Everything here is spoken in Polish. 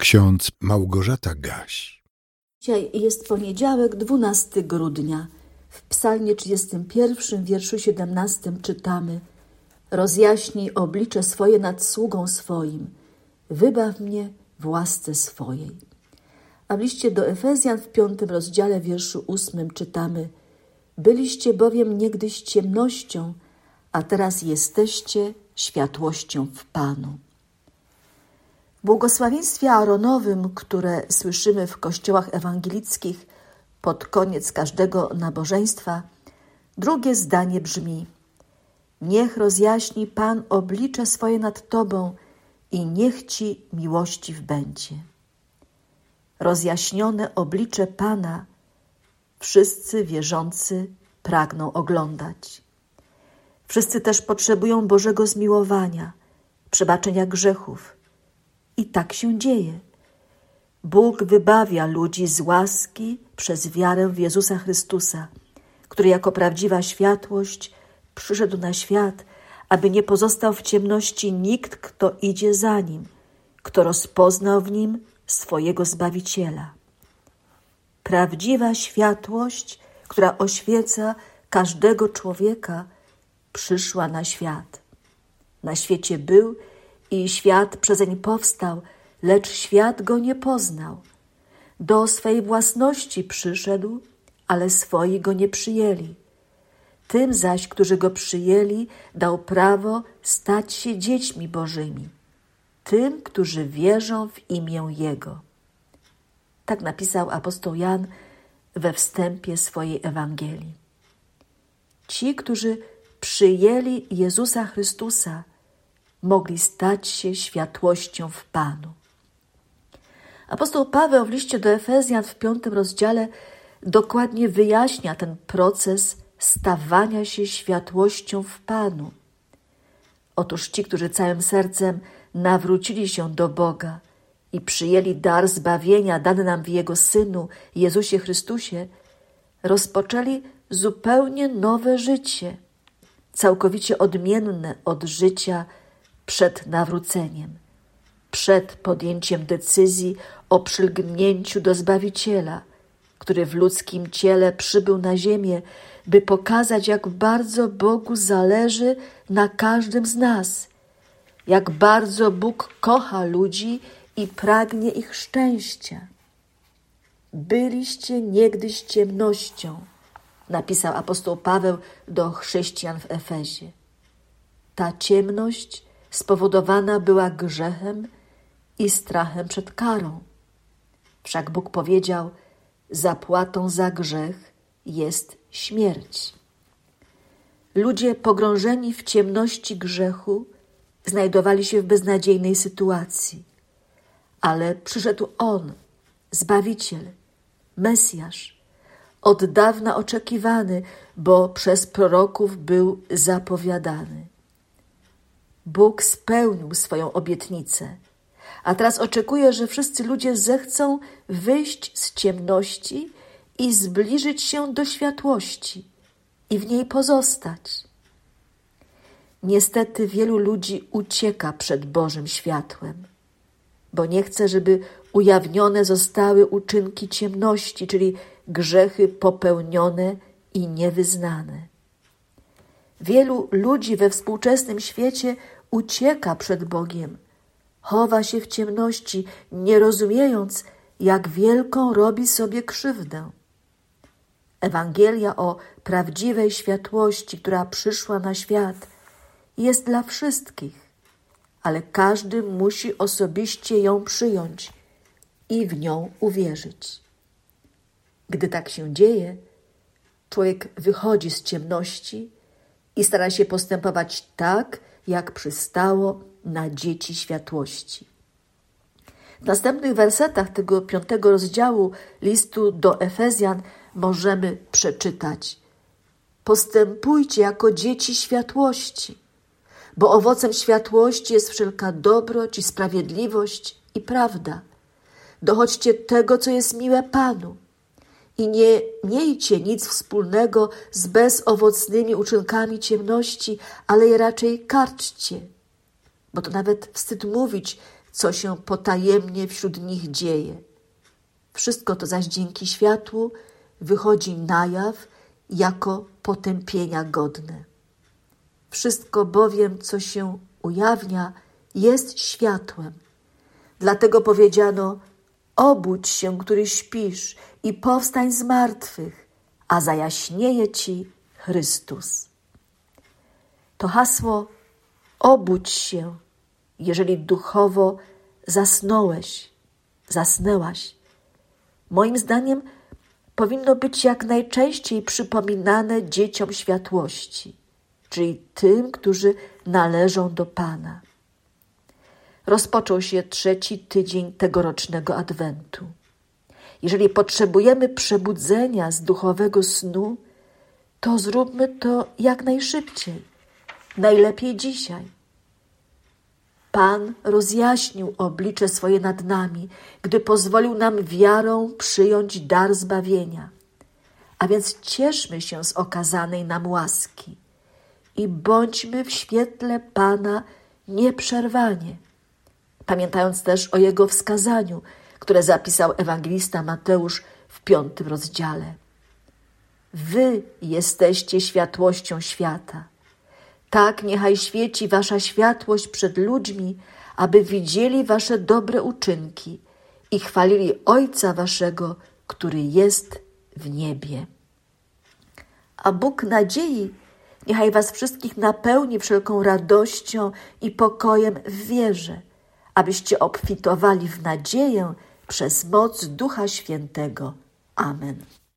Ksiądz Małgorzata Gaś. Dzisiaj jest poniedziałek, 12 grudnia. W psalmie 31, wierszu 17 czytamy Rozjaśnij oblicze swoje nad sługą swoim, wybaw mnie w łasce swojej. A w liście do Efezjan w piątym rozdziale, wierszu ósmym czytamy Byliście bowiem niegdyś ciemnością, a teraz jesteście światłością w Panu. W błogosławieństwie Aaronowym, które słyszymy w kościołach ewangelickich pod koniec każdego nabożeństwa, drugie zdanie brzmi: Niech rozjaśni Pan oblicze swoje nad Tobą i niech Ci miłościw będzie. Rozjaśnione oblicze Pana wszyscy wierzący pragną oglądać. Wszyscy też potrzebują Bożego zmiłowania, przebaczenia grzechów i tak się dzieje. Bóg wybawia ludzi z łaski przez wiarę w Jezusa Chrystusa, który jako prawdziwa światłość przyszedł na świat, aby nie pozostał w ciemności nikt, kto idzie za nim, kto rozpoznał w nim swojego Zbawiciela. Prawdziwa światłość, która oświeca każdego człowieka, przyszła na świat. Na świecie był i świat przezeń powstał, lecz świat go nie poznał. Do swej własności przyszedł, ale swoi go nie przyjęli. Tym zaś, którzy go przyjęli, dał prawo stać się dziećmi Bożymi, tym, którzy wierzą w imię Jego. Tak napisał apostoł Jan we wstępie swojej Ewangelii. Ci, którzy przyjęli Jezusa Chrystusa, mogli stać się światłością w Panu. Apostoł Paweł w liście do Efezjan w piątym rozdziale dokładnie wyjaśnia ten proces stawania się światłością w Panu. Otóż ci, którzy całym sercem nawrócili się do Boga i przyjęli dar zbawienia dany nam w Jego Synu, Jezusie Chrystusie, rozpoczęli zupełnie nowe życie, całkowicie odmienne od życia przed nawróceniem, przed podjęciem decyzji o przylgnięciu do Zbawiciela, który w ludzkim ciele przybył na ziemię, by pokazać, jak bardzo Bogu zależy na każdym z nas, jak bardzo Bóg kocha ludzi i pragnie ich szczęścia. Byliście niegdyś ciemnością, napisał apostoł Paweł do chrześcijan w Efezie. Ta ciemność spowodowana była grzechem i strachem przed karą. Wszak Bóg powiedział: Zapłatą za grzech jest śmierć. Ludzie pogrążeni w ciemności grzechu znajdowali się w beznadziejnej sytuacji, ale przyszedł On, Zbawiciel, Mesjasz, od dawna oczekiwany, bo przez proroków był zapowiadany. Bóg spełnił swoją obietnicę, a teraz oczekuje, że wszyscy ludzie zechcą wyjść z ciemności i zbliżyć się do światłości i w niej pozostać. Niestety wielu ludzi ucieka przed Bożym światłem, bo nie chce, żeby ujawnione zostały uczynki ciemności, czyli grzechy popełnione i niewyznane. Wielu ludzi we współczesnym świecie ucieka przed Bogiem, chowa się w ciemności, nie rozumiejąc, jak wielką robi sobie krzywdę. Ewangelia o prawdziwej światłości, która przyszła na świat, jest dla wszystkich, ale każdy musi osobiście ją przyjąć i w nią uwierzyć. Gdy tak się dzieje, człowiek wychodzi z ciemności i stara się postępować tak, jak przystało na dzieci światłości. W następnych wersetach tego piątego rozdziału listu do Efezjan możemy przeczytać: Postępujcie jako dzieci światłości, bo owocem światłości jest wszelka dobroć i sprawiedliwość i prawda. Dochodźcie tego, co jest miłe Panu i nie miejcie nic wspólnego z bezowocnymi uczynkami ciemności, ale je raczej karczcie. Bo to nawet wstyd mówić, co się potajemnie wśród nich dzieje. Wszystko to zaś dzięki światłu wychodzi na jaw jako potępienia godne. Wszystko bowiem, co się ujawnia, jest światłem. Dlatego powiedziano: Obudź się, który śpisz, i powstań z martwych, a zajaśnieje ci Chrystus. To hasło obudź się, jeżeli duchowo zasnąłeś, zasnęłaś. Moim zdaniem powinno być jak najczęściej przypominane dzieciom światłości, czyli tym, którzy należą do Pana. Rozpoczął się trzeci tydzień tegorocznego Adwentu. Jeżeli potrzebujemy przebudzenia z duchowego snu, to zróbmy to jak najszybciej, najlepiej dzisiaj. Pan rozjaśnił oblicze swoje nad nami, gdy pozwolił nam wiarą przyjąć dar zbawienia. A więc cieszmy się z okazanej nam łaski i bądźmy w świetle Pana nieprzerwanie, pamiętając też o Jego wskazaniu, które zapisał ewangelista Mateusz w piątym rozdziale. Wy jesteście światłością świata. Tak niechaj świeci wasza światłość przed ludźmi, aby widzieli wasze dobre uczynki i chwalili Ojca waszego, który jest w niebie. A Bóg nadziei niechaj was wszystkich napełni wszelką radością i pokojem w wierze, abyście obfitowali w nadzieję przez moc Ducha Świętego. Amen.